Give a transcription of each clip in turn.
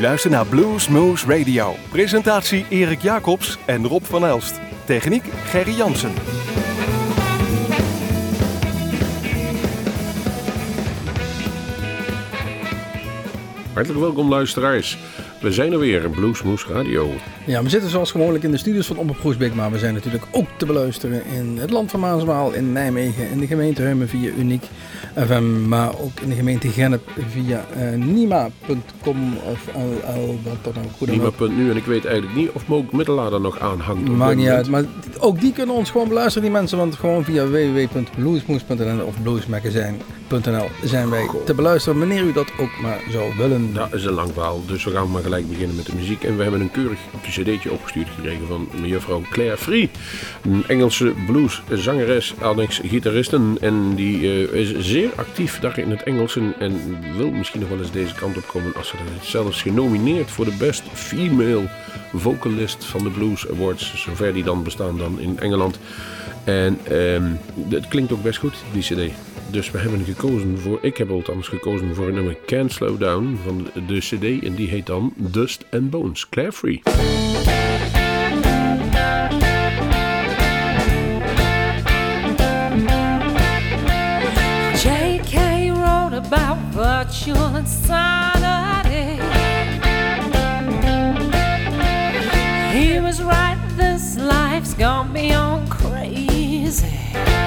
U luistert naar Blues Moose Radio. Presentatie Erik Jacobs en Rob van Elst. Techniek Gerry Jansen. Hartelijk welkom luisteraars. We zijn er weer, Bluesmoes Radio. Ja, we zitten zoals gewoonlijk in de studios van Omroep Groesbeek, maar we zijn natuurlijk ook te beluisteren in het land van Maaswaal, in Nijmegen, in de gemeente Heumen via Uniek FM, maar ook in de gemeente Gennep via uh, nima.com of LL, wat dan ook. Nima.nu en ik weet eigenlijk niet of Mook Middelaar nog aanhangt. Maakt niet uit, maar ook die kunnen ons gewoon beluisteren, die mensen, want gewoon via www.bluesmoes.nl of bluesmagazine.nl zijn wij te beluisteren, wanneer u dat ook maar zou willen. Dat is een lang verhaal, dus we gaan maar gelijk beginnen met de muziek. En we hebben een keurig cd'tje opgestuurd gekregen van mevrouw Claire Free. Een Engelse blueszangeres, annex gitaristen. En die uh, is zeer actief daar in het Engels. En wil misschien nog wel eens deze kant op komen als ze er zelfs genomineerd voor de Best Female Vocalist van de Blues Awards. Zover die dan bestaan dan in Engeland. En um, het klinkt ook best goed, die cd. Dus we hebben gekozen voor, ik heb althans gekozen voor een nummer Can't Slow Down van de cd. En die heet dan Dust and Bones, Claire Free. About virtual insanity. He was right, this life's gone beyond crazy.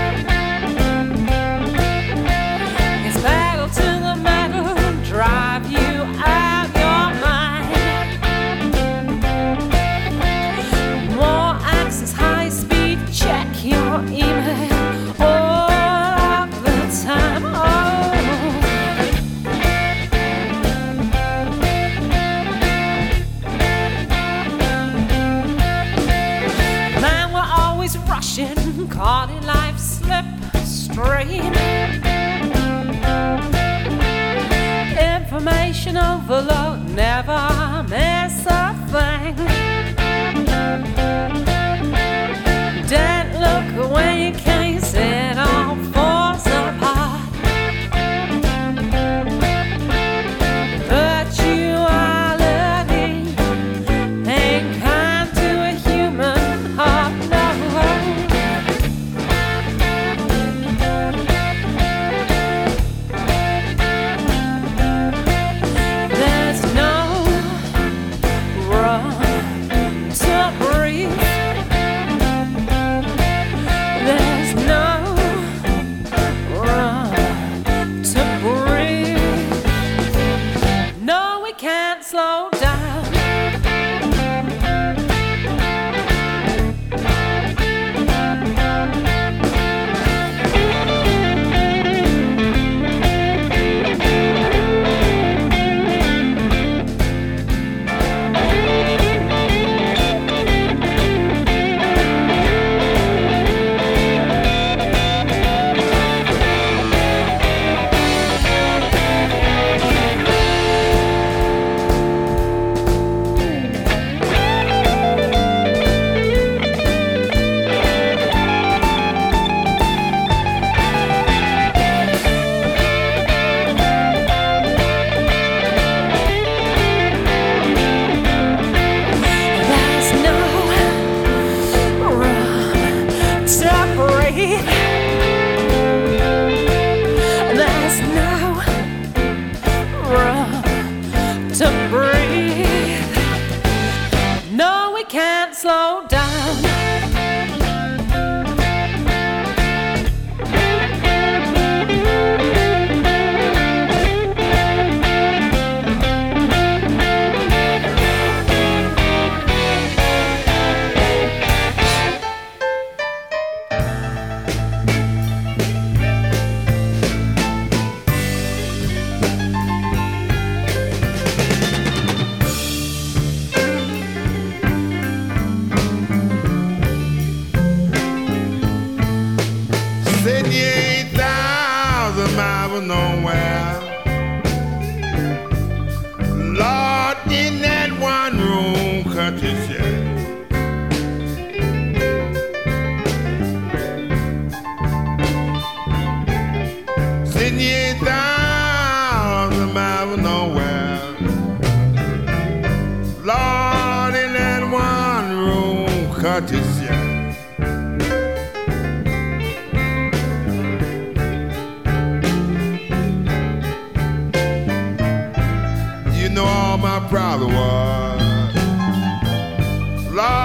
love.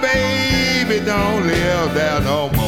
baby don't live there no more.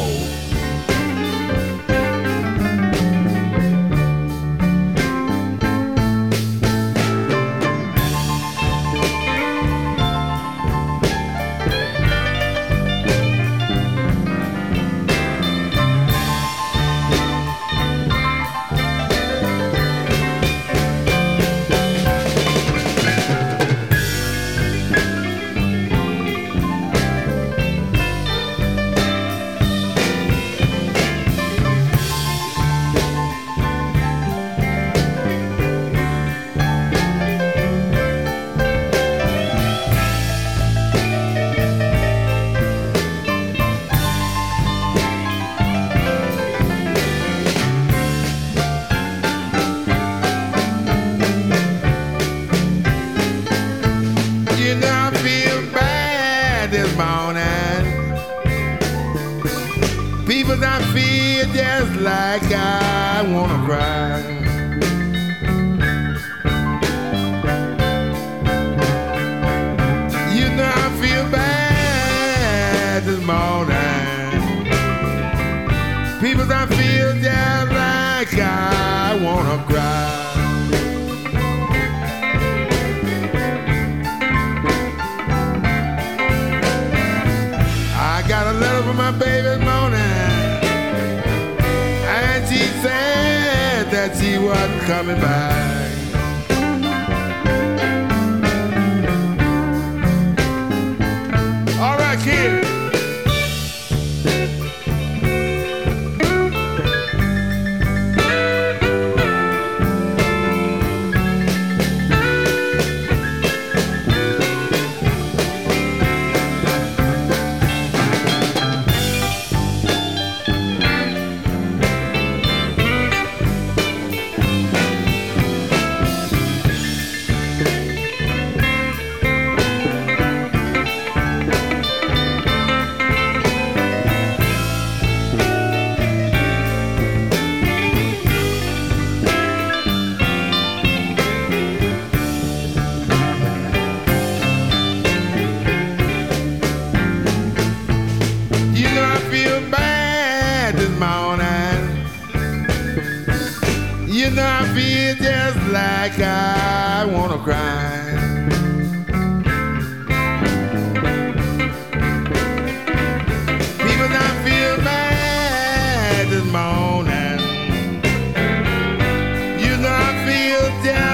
feel just like I wanna cry. coming back.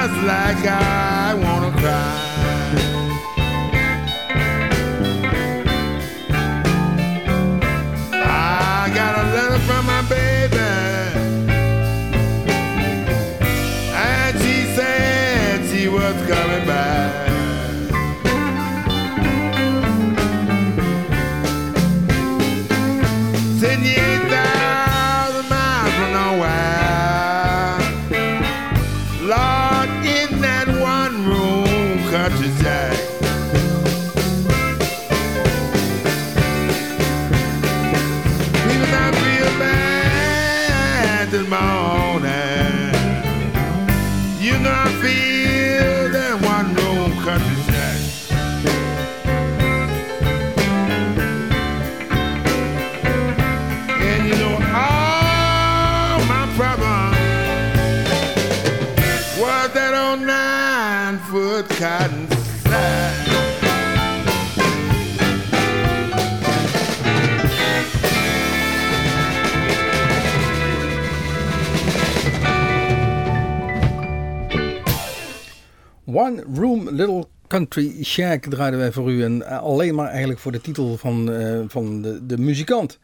just like I. One Room Little Country Shack draaiden wij voor u. En eh, alleen maar eigenlijk voor de titel van, eh, van de, de muzikant.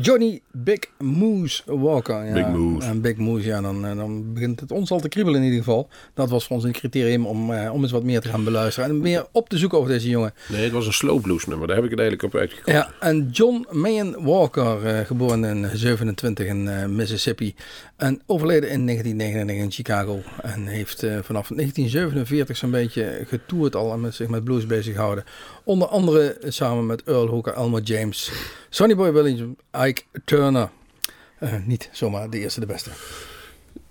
Johnny Big Moose Walker. Ja, Big Moose. En Big Moose, ja, dan, eh, dan begint het ons al te kriebelen in ieder geval. Dat was voor ons een criterium om, eh, om eens wat meer te gaan beluisteren. En meer op te zoeken over deze jongen. Nee, het was een slow blues nummer. Daar heb ik het eigenlijk op uitgekomen. Ja, en John Mayen Walker, eh, geboren in 27 in eh, Mississippi. En overleden in 1999 in Chicago. En heeft vanaf 1947 zo'n beetje getoerd al en met zich met blues bezig gehouden. Onder andere samen met Earl Hooker, Elmer James, Sonny Boy Williams, Ike Turner. Eh, niet zomaar de eerste de beste.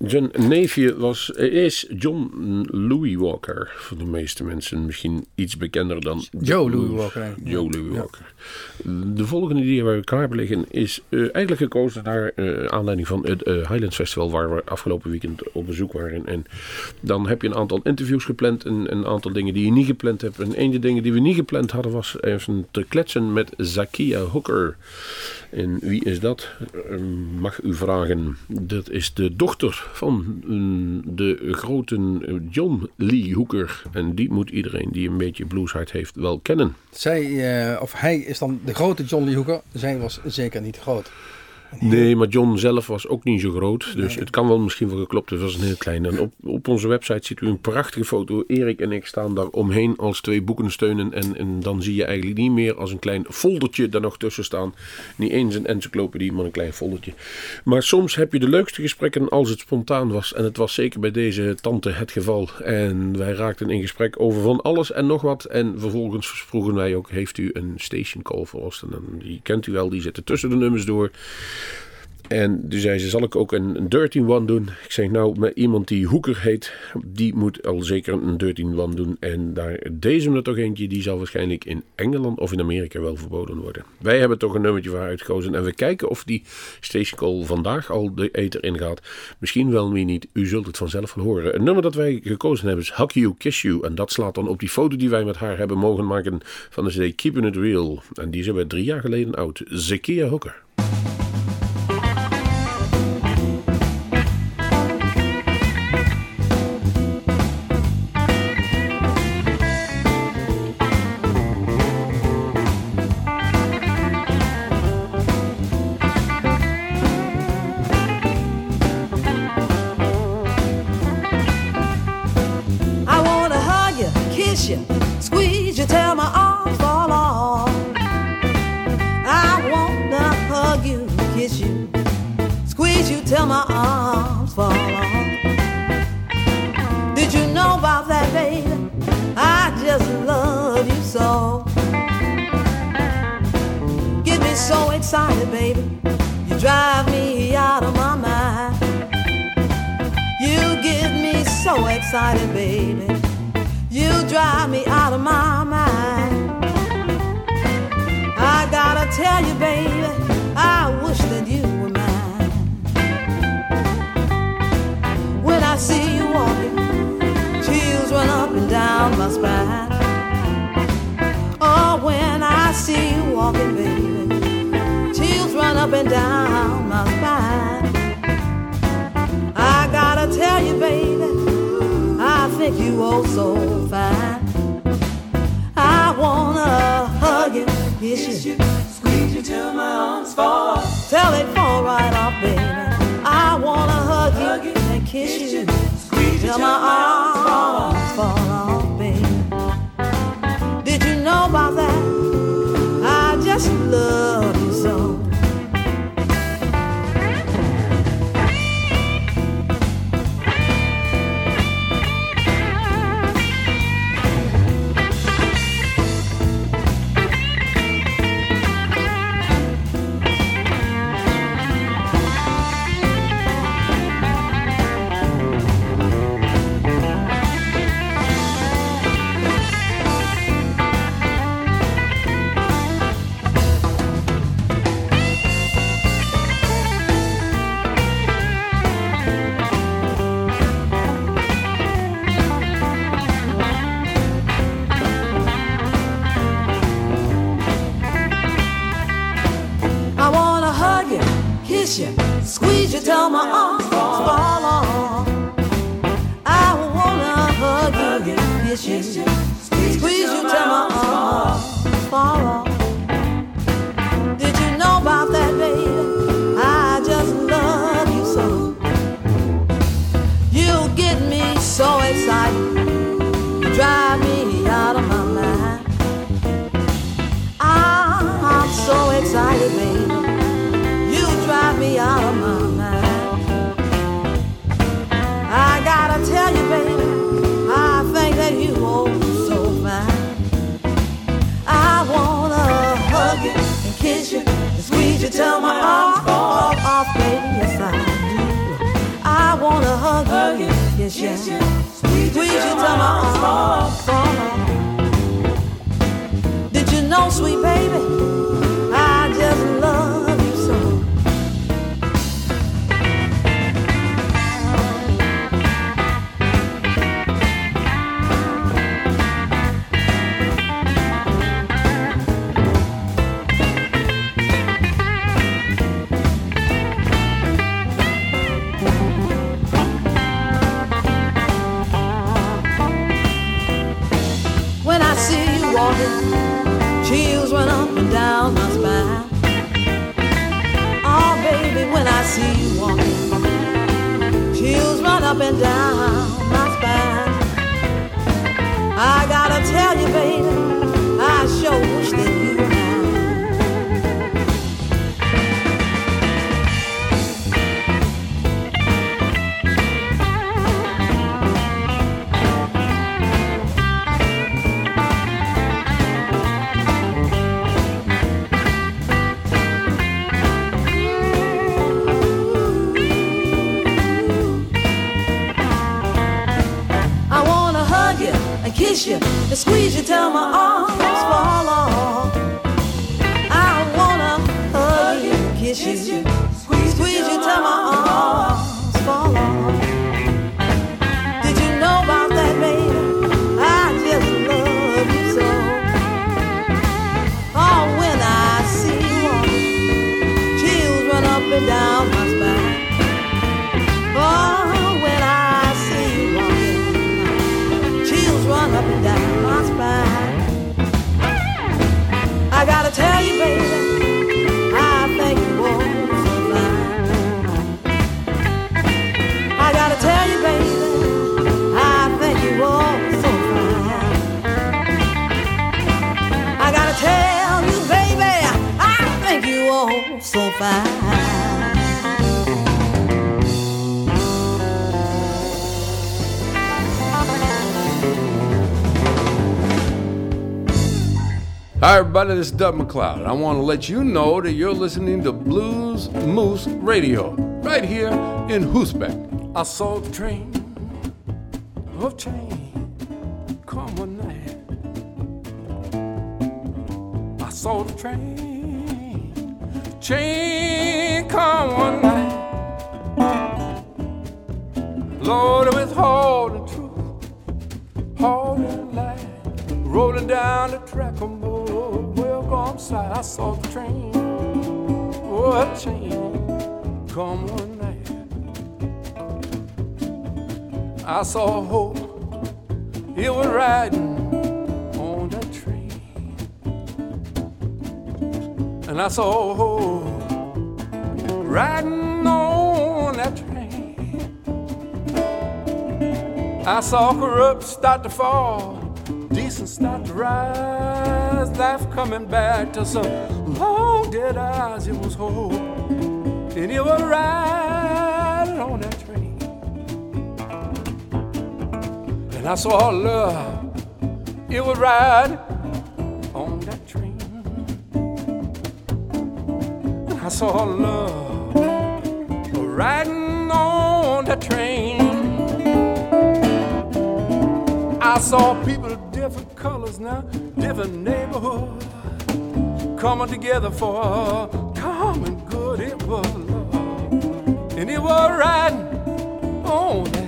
Zijn neefje was, is John Louis Walker. Voor de meeste mensen misschien iets bekender dan Joe Louis Walker eigenlijk. Joe Louis Ja. Walker. De volgende die we klaar liggen is eh, eigenlijk gekozen naar eh, aanleiding van het eh, Highlands Festival waar we afgelopen weekend op bezoek waren. En dan heb je een aantal interviews gepland en een aantal dingen die je niet gepland hebt. En een van de dingen die we niet gepland hadden was even te kletsen met Zakia Hooker. En wie is dat? Eh, Mag u vragen. Dat is de dochter van mm, de grote eh, John Lee Hooker. En die moet iedereen die een beetje blueshart heeft wel kennen. Zij, eh, of hij is dan de grote John Lee Hooker. Zij was zeker niet groot. Nee, maar John zelf was ook niet zo groot. Dus het kan wel misschien wel geklopt. Het was een heel klein. En op, op onze website ziet u een prachtige foto. Erik en ik staan daar omheen als twee boeken steunen. En, en dan zie je eigenlijk niet meer als een klein foldertje daar nog tussen staan. Niet eens een encyclopedie, maar een klein foldertje. Maar soms heb je de leukste gesprekken als het spontaan was. En het was zeker bij deze tante het geval. En wij raakten in gesprek over van alles en nog wat. En vervolgens vroegen wij ook, heeft u een station call voor ons? En dan, die kent u wel, die zitten tussen de nummers door. En toen zei ze, zal ik ook een, een 13 one doen? Ik zeg, nou, met iemand die Hoeker heet, die moet al zeker een 13 one doen. En daar deze er toch eentje, die zal waarschijnlijk in Engeland of in Amerika wel verboden worden. Wij hebben toch een nummertje voor uitgekozen en we kijken of die Station Call vandaag al de ether ingaat. Misschien wel, wie niet, u zult het vanzelf horen. Een nummer dat wij gekozen hebben is Hug You, Kiss You. En dat slaat dan op die foto die wij met haar hebben mogen maken van de CD Keeping It Real. En die zijn we drie jaar geleden oud. Zakia Hooker. Chills run up and down my spine. Oh, baby, when I see you chills run up and down my spine. I gotta tell you, baby, Hi, everybody, this is Doug MacLeod. I want to let you know that you're listening to Blues Moose Radio right here in Hoosbeck. I saw the train of change come one night. I saw the train, train come one night. Loaded with and truth, and light. Rolling down the track on more side. I saw the train, oh, a chain come one night. I saw hope, it was riding on that train. And I saw hope riding on that train. I saw corrupt start to fall, decent start to rise, life coming back to some long dead eyes. It was hope, and it was riding on that train. And I saw love, it was riding on that train. And I saw love riding on that train. I saw people colors now, different neighborhoods, coming together for a common good. It was love, and it was riding on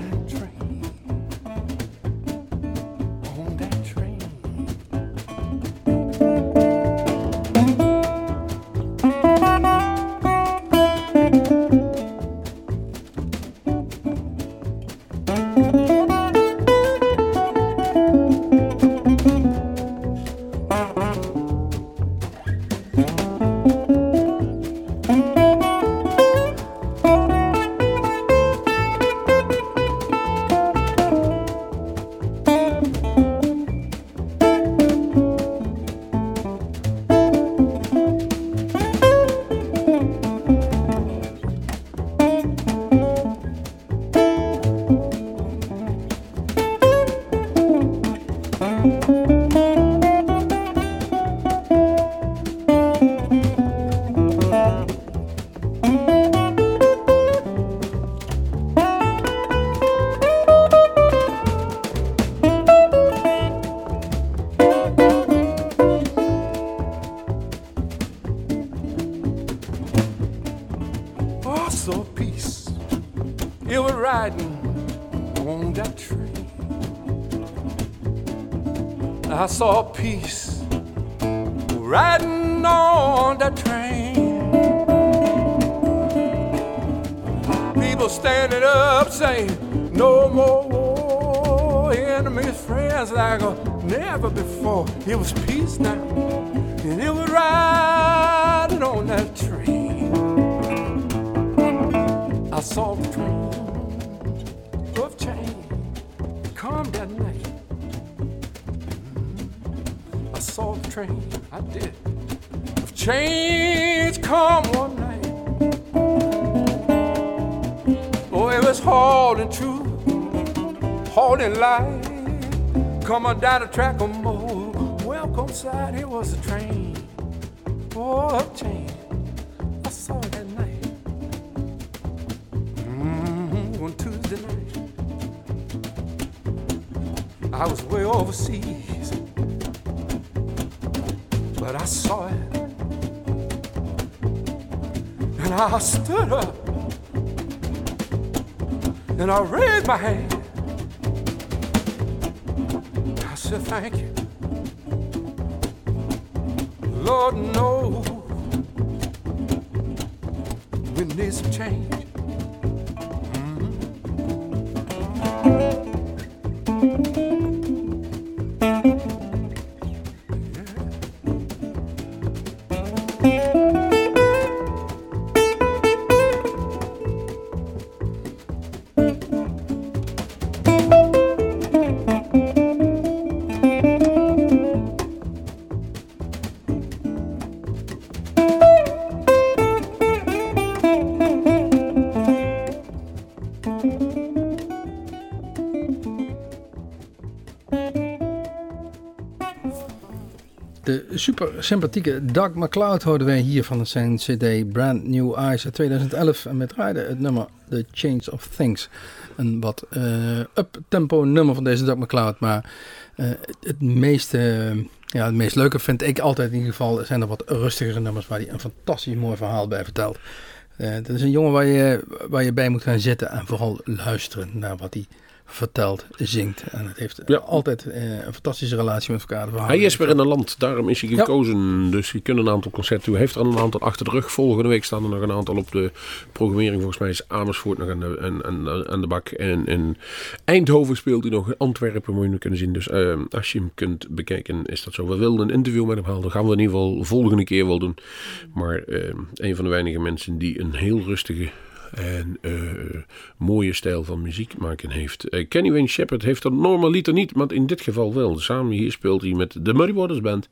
Welcome side, it was a train. Oh, of train. I saw it that night. Mm, on Tuesday night. I was way overseas, but I saw it. And I stood up and I raised my hand. I said, Thank you. Lord knows we need some change. Super sympathieke Doug McCloud hoorden wij hier van zijn CD Brand New Eyes uit 2011. En met draaide het nummer The Change of Things. Een wat eh up-tempo nummer van deze Doug McCloud. Maar eh, het, meeste, ja, het meest leuke vind ik altijd in ieder geval zijn er wat rustigere nummers waar hij een fantastisch mooi verhaal bij vertelt. Eh dat is een jongen waar je, waar je bij moet gaan zitten en vooral luisteren naar wat hij vertelt, zingt. En het heeft Ja. altijd eh, een fantastische relatie met elkaar. Hij is weer in een land, daarom is hij Ja. gekozen. Dus je kunt een aantal concerten doen. Hij heeft er een aantal achter de rug. Volgende week staan er nog een aantal op de programmering. Volgens mij is Amersfoort nog aan de, aan, aan, aan de bak. En in Eindhoven speelt hij nog. In Antwerpen moet je kunnen zien. Dus eh, als je hem kunt bekijken, is dat zo. We wilden een interview met hem halen. Dat gaan we in ieder geval volgende keer wel doen. Maar eh, een van de weinige mensen die een heel rustige en eh, mooie stijl van muziek maken heeft. Eh, Kenny Wayne Shepherd heeft dat normaliter niet, maar in dit geval wel. Samen hier speelt hij met de Muddy Waters Band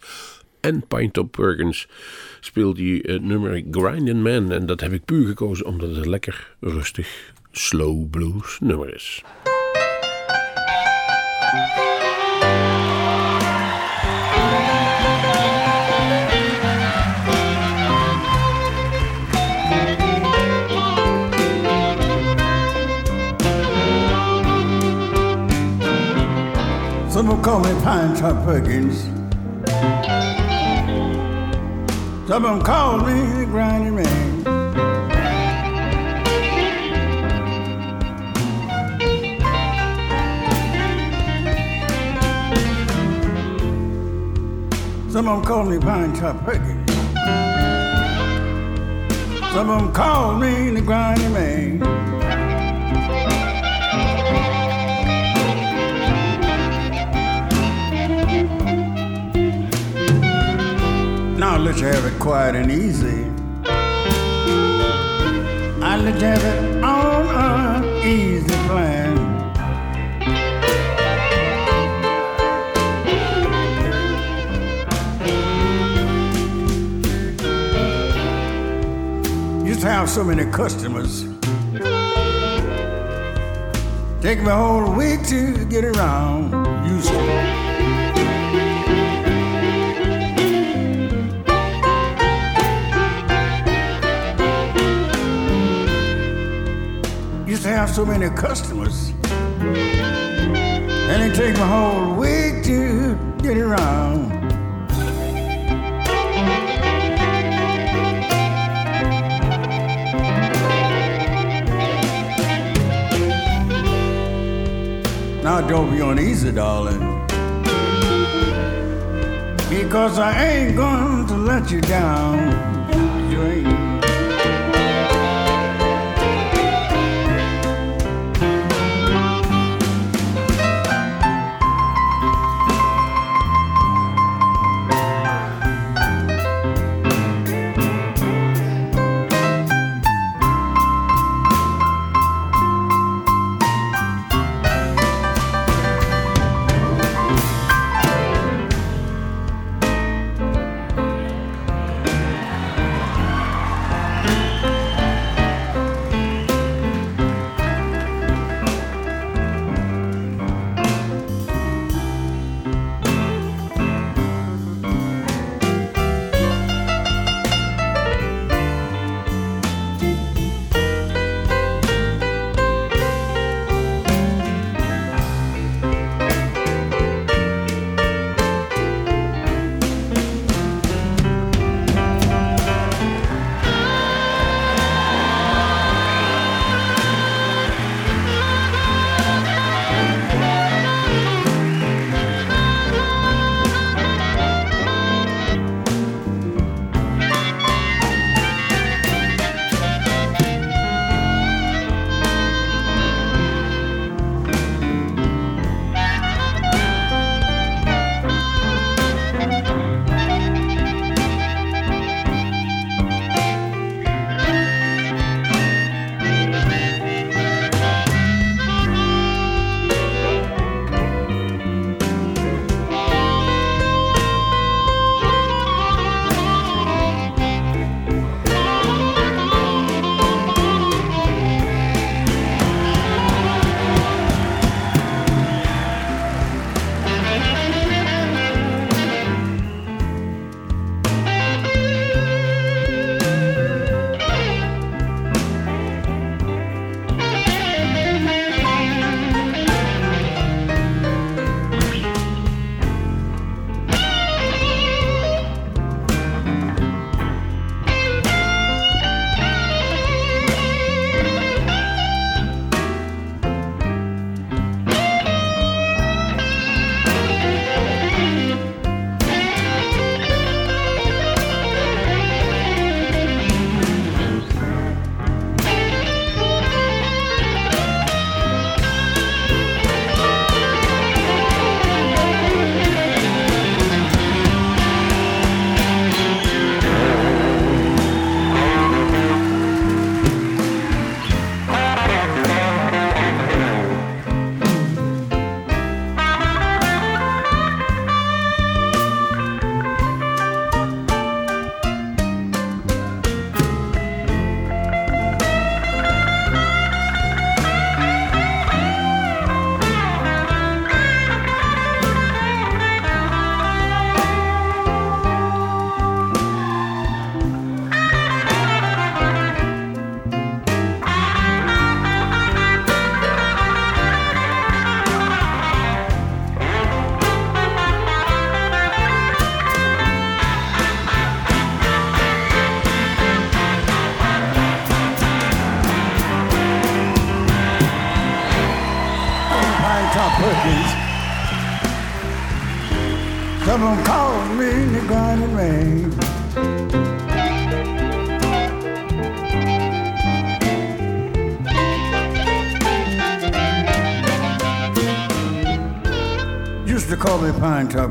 en Pinetop Perkins speelt hij het nummer Grindin' Man. En dat heb ik puur gekozen omdat het een lekker rustig slow blues nummer is. Call me Pinetop Perkins. Some of them call me the grinding man. Some of them call me Pinetop Perkins. Some of them call me the grinding man. Now I'll let you have it quiet and easy. I'll let you have it on an easy plan. Used to have so many customers. Take me a whole week to get around. Used to. so many customers. And it take my whole week to get around. Now don't be uneasy, darling. Because I ain't going to let you down. You ain't.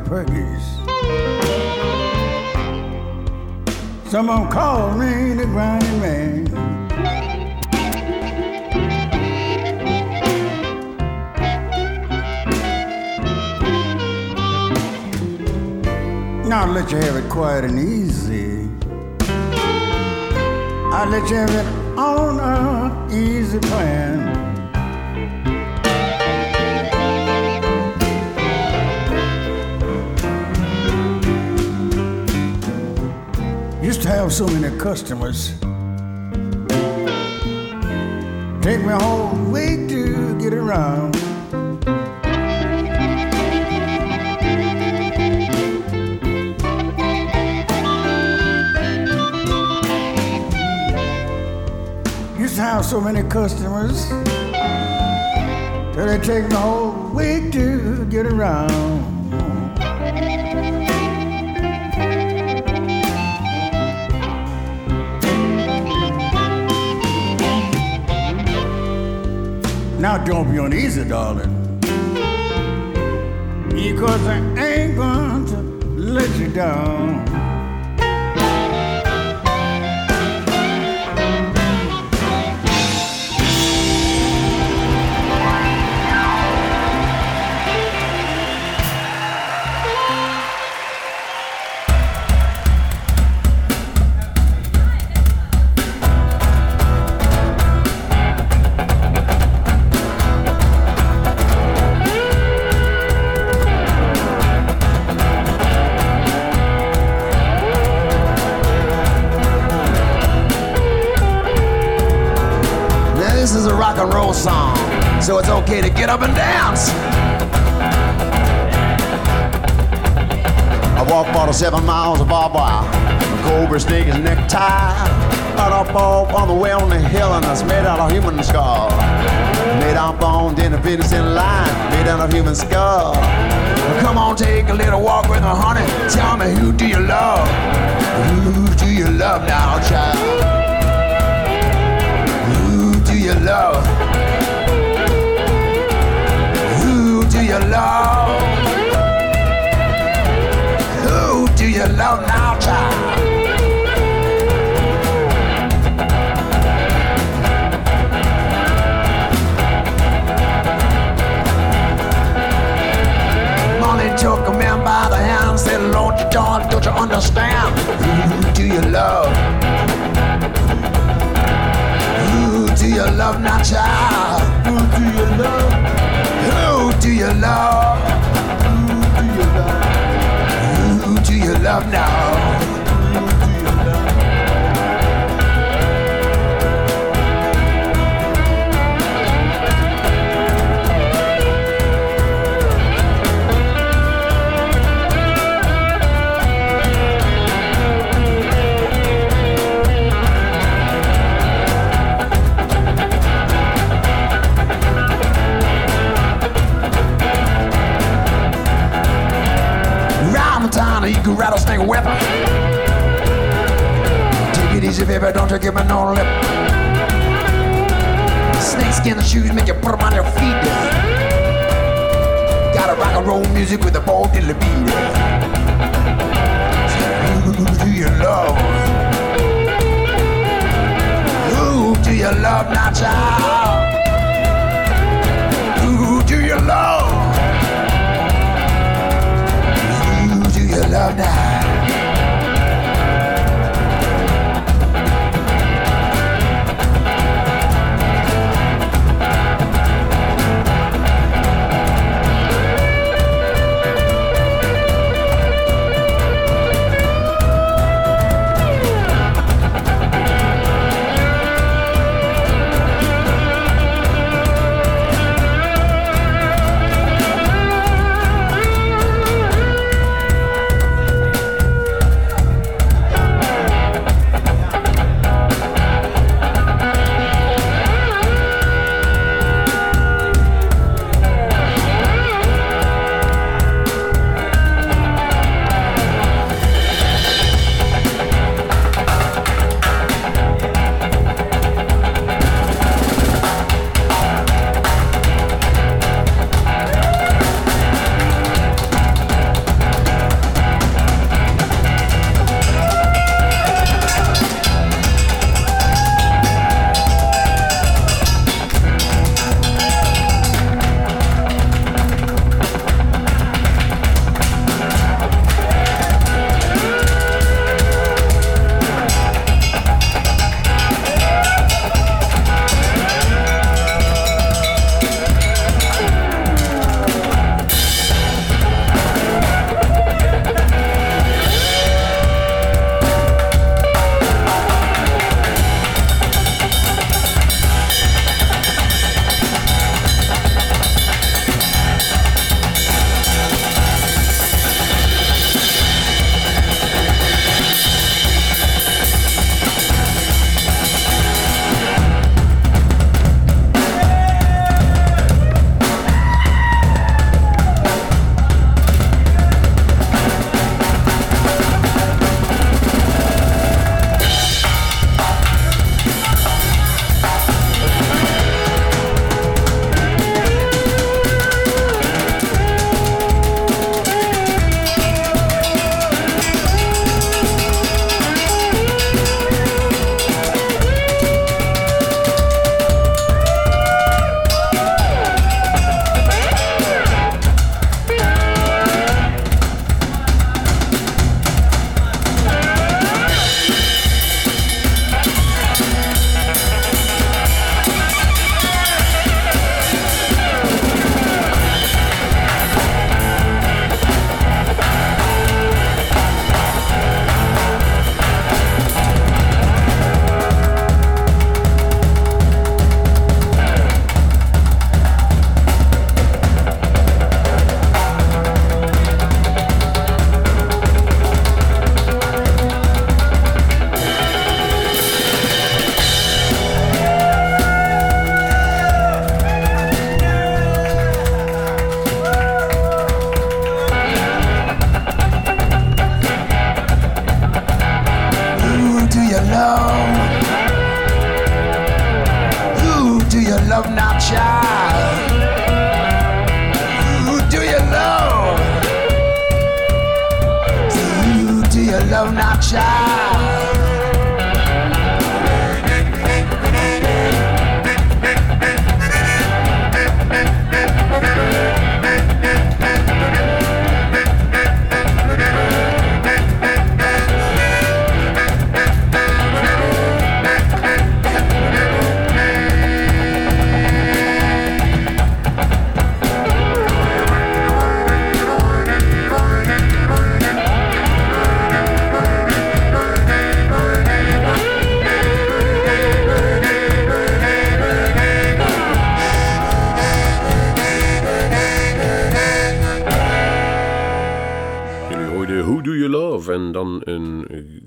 Perkins. Someone called me the grinding rain. Now I'll let you have it quiet and easy. I'll let you have it on a easy plan. So many customers. Take me a whole week to get around. Used to have so many customers. Till it take me a whole week to get around. Now don't be uneasy, darling. Because I ain't going to let you down. So it's okay to get up and dance. I walked about seven miles of barbed wire, a cobra snake his necktie. Right up off on the way on the hill, and it's made out of human skull. Made out of bone, then a finish in line, made out of human skull. Come on, take a little walk with me, honey. Tell me who do you love? Who do you love now, child? Who do you love? You love? Who do you love now, child? Molly took a man by the hand, said, Lord, you darling, don't you understand? Who do you love? Who do you love now, child? Who do you love? Do you love? Weapon. Take it easy, baby, don't you give me no lip. Snakeskin shoes make you put 'em on your feet. Got a rock and roll music with a bold diddly beat. Who do you love? Who do you love now, child? Who do you love? Who do you love now?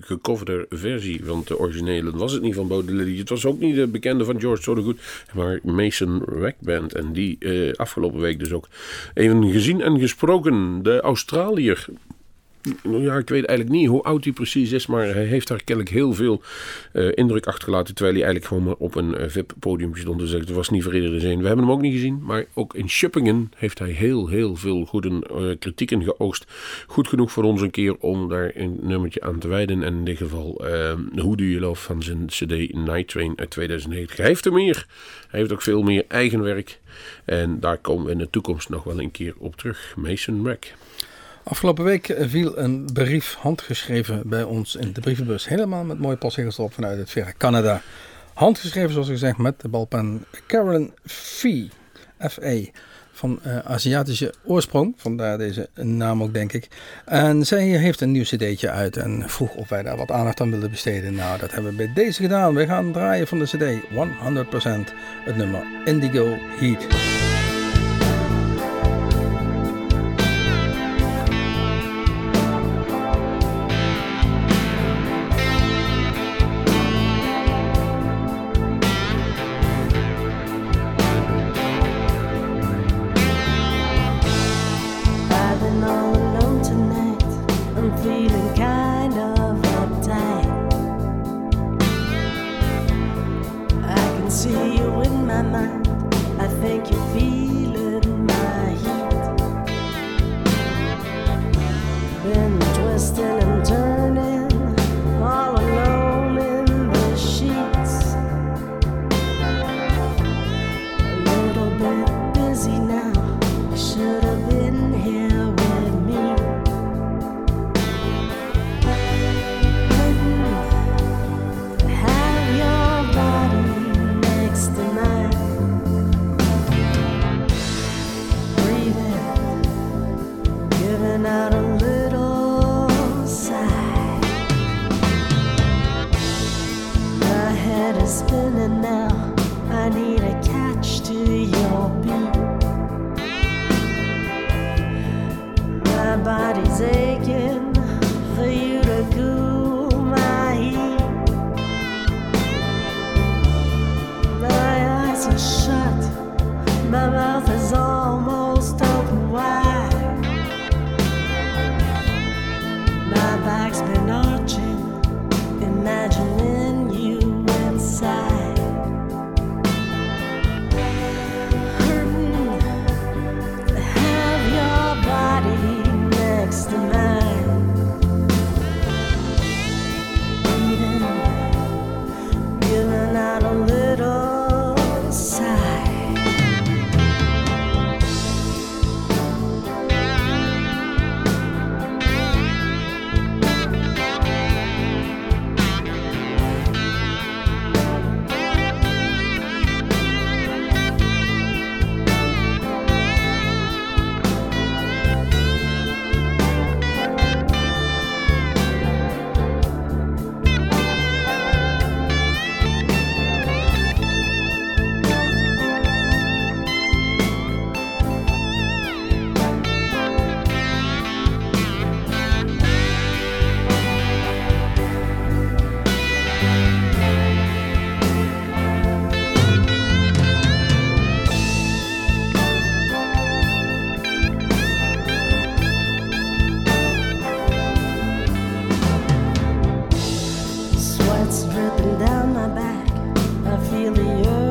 Gecoverde versie van de originele. Was het niet van Lilly. Het was ook niet de bekende van George Thorogood, maar Mason Rack Band. En die eh, afgelopen week dus ook even gezien en gesproken. De Australiër. Nou Ja, ik weet eigenlijk niet hoe oud hij precies is, maar hij heeft daar kennelijk heel veel eh, indruk achtergelaten. Terwijl hij eigenlijk gewoon maar op een eh, VIP-podium stond. Dus het was niet voor iedereen zin. We hebben hem ook niet gezien, maar ook in Schippingen heeft hij heel, heel veel goede eh, kritieken geoogst. Goed genoeg voor ons een keer om daar een nummertje aan te wijden. En in dit geval uh, Hoe Do You Love van zijn CD Night Train uit 2009. Hij heeft er meer. Hij heeft ook veel meer eigen werk. En daar komen we in de toekomst nog wel een keer op terug. Mason Rack. Afgelopen week viel een brief handgeschreven bij ons in de brievenbus. Helemaal met mooie postzegels erop vanuit het verre Canada. Handgeschreven, zoals gezegd, met de balpen Carolyn Fee. F.E. Van eh, Aziatische oorsprong, vandaar deze naam ook, denk ik. En zij heeft een nieuw cd'tje uit en vroeg of wij daar wat aandacht aan wilden besteden. Nou, dat hebben we bij deze gedaan. We gaan draaien van de cd 100% het nummer Indigo Heat. Out a down my back. I feel the earth.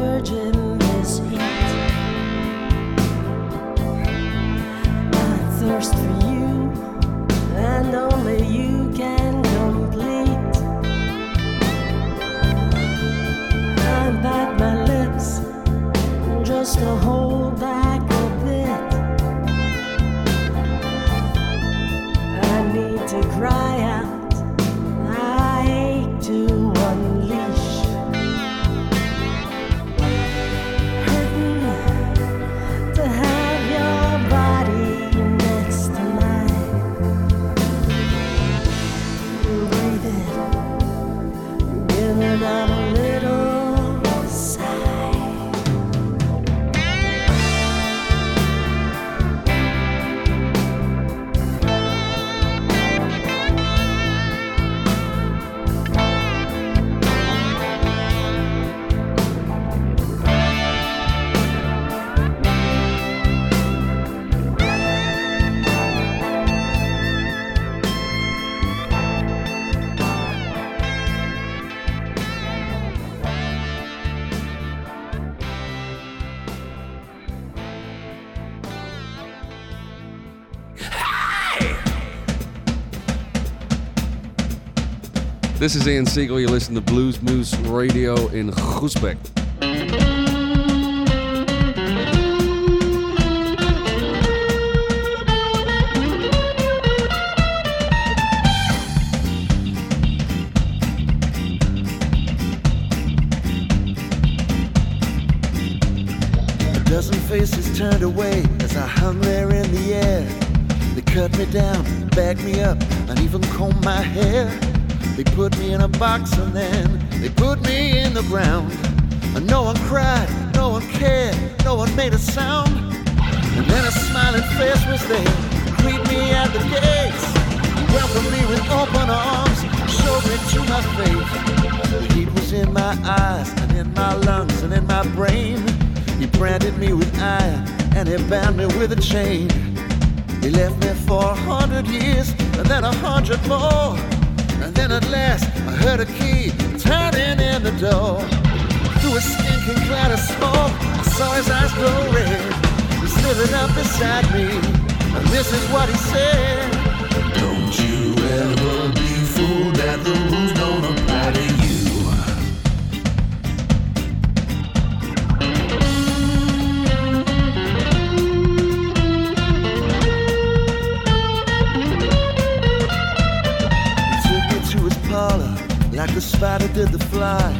This is Ian Siegel. You listen to Bluesmoose Radio in dozen faces turned away as I hung there in the air. They cut me down, bagged me up, and even combed my hair. They put me in a box and then they put me in the ground. And no one cried, no one cared, no one made a sound. And then a smiling face was there, greet me at the gates. Welcomed me with open arms, showed me to my fate. The heat was in my eyes and in my lungs and in my brain. He branded me with iron and he bound me with a chain. He left me for a hundred years and then a hundred more. Then at last I heard a key turning in the door. Through a stinking cloud of smoke, I saw his eyes glow red. He slithered up beside me, and this is what he said. Don't you ever be the spider did the fly.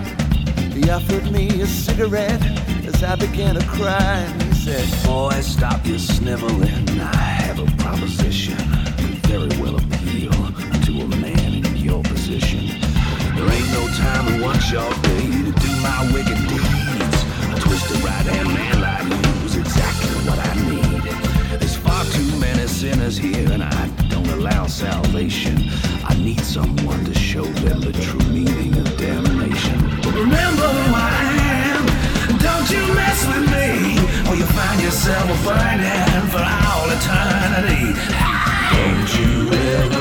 He offered me a cigarette as I began to cry. And he said, Boy, stop your sniveling. I have a proposition. Could very well appeal to a man in your position. There ain't no time to watch your day to do my wicked deeds. A twisted right hand man like you is exactly what I need. There's far too many sinners here, and I allow salvation. I need someone to show them the true meaning of damnation. Remember who I am. Don't you mess with me, or you'll find yourself a burning for all eternity. Don't you ever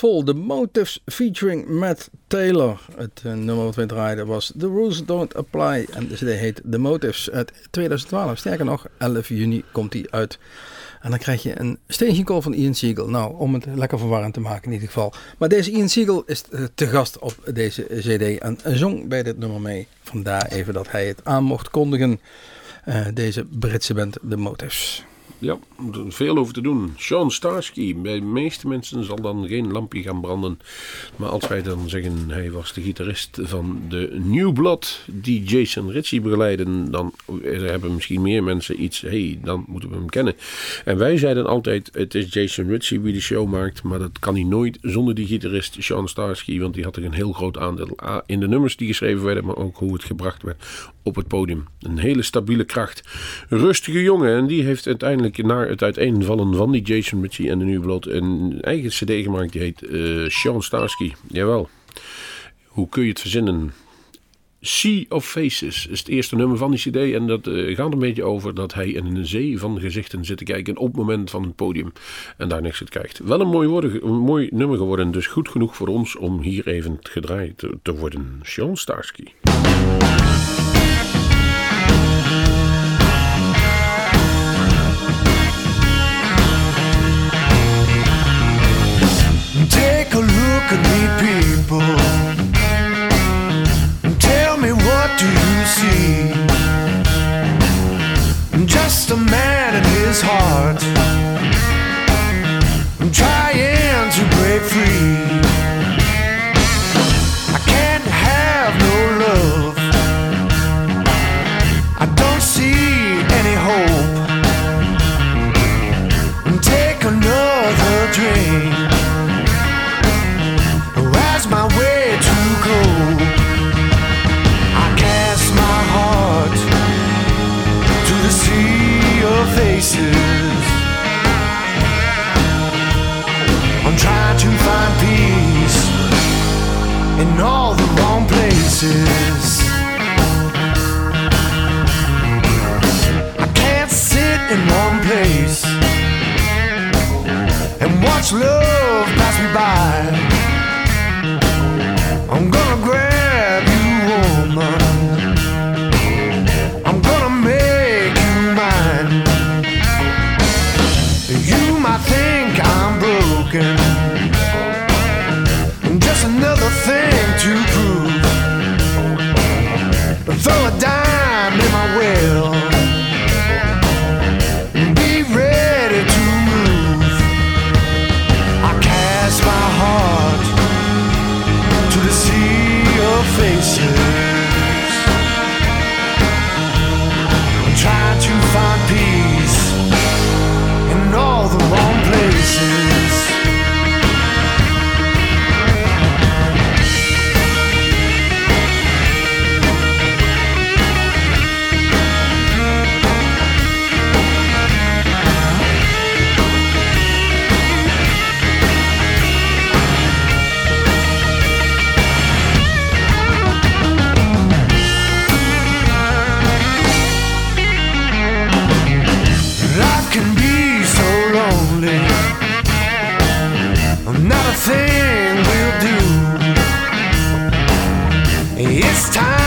vol. The Motives featuring Matt Taylor. Het eh, nummer wat we draaiden was The Rules Don't Apply. En de CD heet The Motives uit 2012. Sterker nog, 11 juni komt hij uit. En dan krijg je een staging call van Ian Siegel. Nou, om het lekker verwarrend te maken in ieder geval. Maar deze Ian Siegel is eh, te gast op deze CD. En zong bij dit nummer mee. Vandaar even dat hij het aan mocht kondigen. Eh, deze Britse band The Motives. Ja, er is veel over te doen. Sean Starsky. Bij de meeste mensen zal dan geen lampje gaan branden. Maar als wij dan zeggen hij was de gitarist van de New Blood die Jason Ritchie begeleiden, dan hebben misschien meer mensen iets. hey, dan moeten we hem kennen. En wij zeiden altijd: het is Jason Ritchie wie de show maakt. Maar dat kan hij nooit zonder die gitarist Sean Starsky. Want die had er een heel groot aandeel in de nummers die geschreven werden, maar ook hoe het gebracht werd op het podium. Een hele stabiele kracht. Rustige jongen. En die heeft uiteindelijk eigenlijk na het uiteenvallen van die Jason Ritchie en de Nieuwe Blood een eigen cd gemaakt. Die heet eh, Sean Starsky. Jawel. Hoe kun je het verzinnen? Sea of Faces is het eerste nummer van die cd. En dat eh, gaat een beetje over dat hij in een zee van gezichten zit te kijken op het moment van het podium. En daar niks uit krijgt. Wel een mooi, worden, een mooi nummer geworden. Dus goed genoeg voor ons om hier even gedraaid te, te worden. Sean Starsky. Take a look at me, people. Tell me what do you see? I'm just a man and his heart. Trying to break free. I can't have no love. I don't see any hope. Take another drink in all the wrong places. I can't sit in one place and watch love pass me by. It's time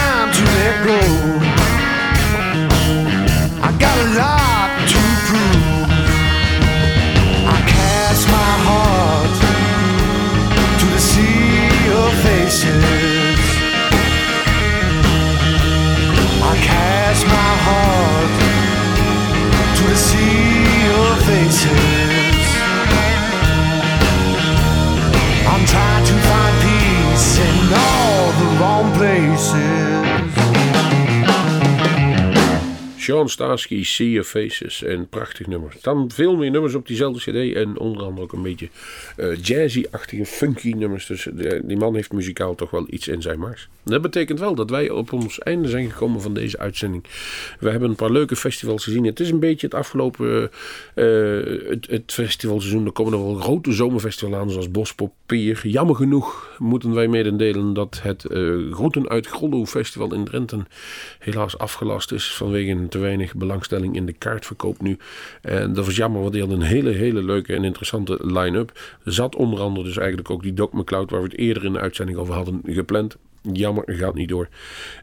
Sean Starsky, Sea of Faces. Een prachtig nummer. Dan veel meer nummers op diezelfde cd. En onder andere ook een beetje eh, jazzy-achtige, funky nummers. Dus eh, die man heeft muzikaal toch wel iets in zijn mars. Dat betekent wel dat wij op ons einde zijn gekomen van deze uitzending. We hebben een paar leuke festivals gezien. Het is een beetje het afgelopen eh, het, festivalseizoen. Er komen er wel grote zomerfestivals aan, zoals Bospop Pier. Jammer genoeg moeten wij mededelen dat het eh Groeten uit Grollo Festival in Drenthe helaas afgelast is vanwege te weinig belangstelling in de kaartverkoop nu. En dat was jammer, want die had een hele, hele leuke en interessante line-up. Zat onder andere dus eigenlijk ook die Doc McCloud, waar we het eerder in de uitzending over hadden gepland. Jammer, gaat niet door.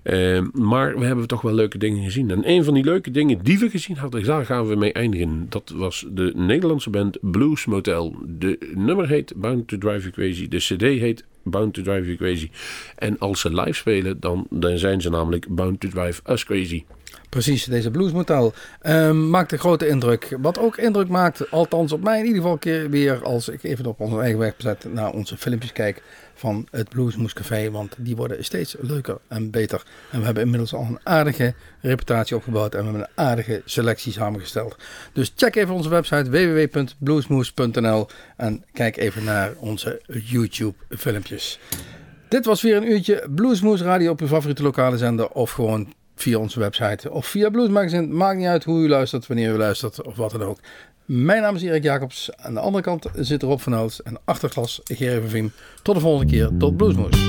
Eh, maar we hebben toch wel leuke dingen gezien. En een van die leuke dingen die we gezien hadden, daar gaan we mee eindigen. Dat was de Nederlandse band Blues Motel. De nummer heet Bound to Drive You Crazy. De cd heet Bound to Drive You Crazy. En als ze live spelen, dan, dan zijn ze namelijk Bound to Drive Us Crazy. Precies, deze bluesmotel Ehm maakt een grote indruk. Wat ook indruk maakt, althans op mij in ieder geval keer weer als ik even op onze eigen website naar onze filmpjes kijk van het Bluesmoes Café. Want die worden steeds leuker en beter. En we hebben inmiddels al een aardige reputatie opgebouwd en we hebben een aardige selectie samengesteld. Dus check even onze website www.bluesmoes.nl en kijk even naar onze YouTube filmpjes. Dit was weer een uurtje Bluesmoes Radio op uw favoriete lokale zender of gewoon via onze website of via Blues Magazine. Maakt niet uit hoe u luistert, wanneer u luistert of wat dan ook. Mijn naam is Erik Jacobs. Aan de andere kant zit Rob van en achterglas Gerry van Tot de volgende keer. Tot Bluesmoes.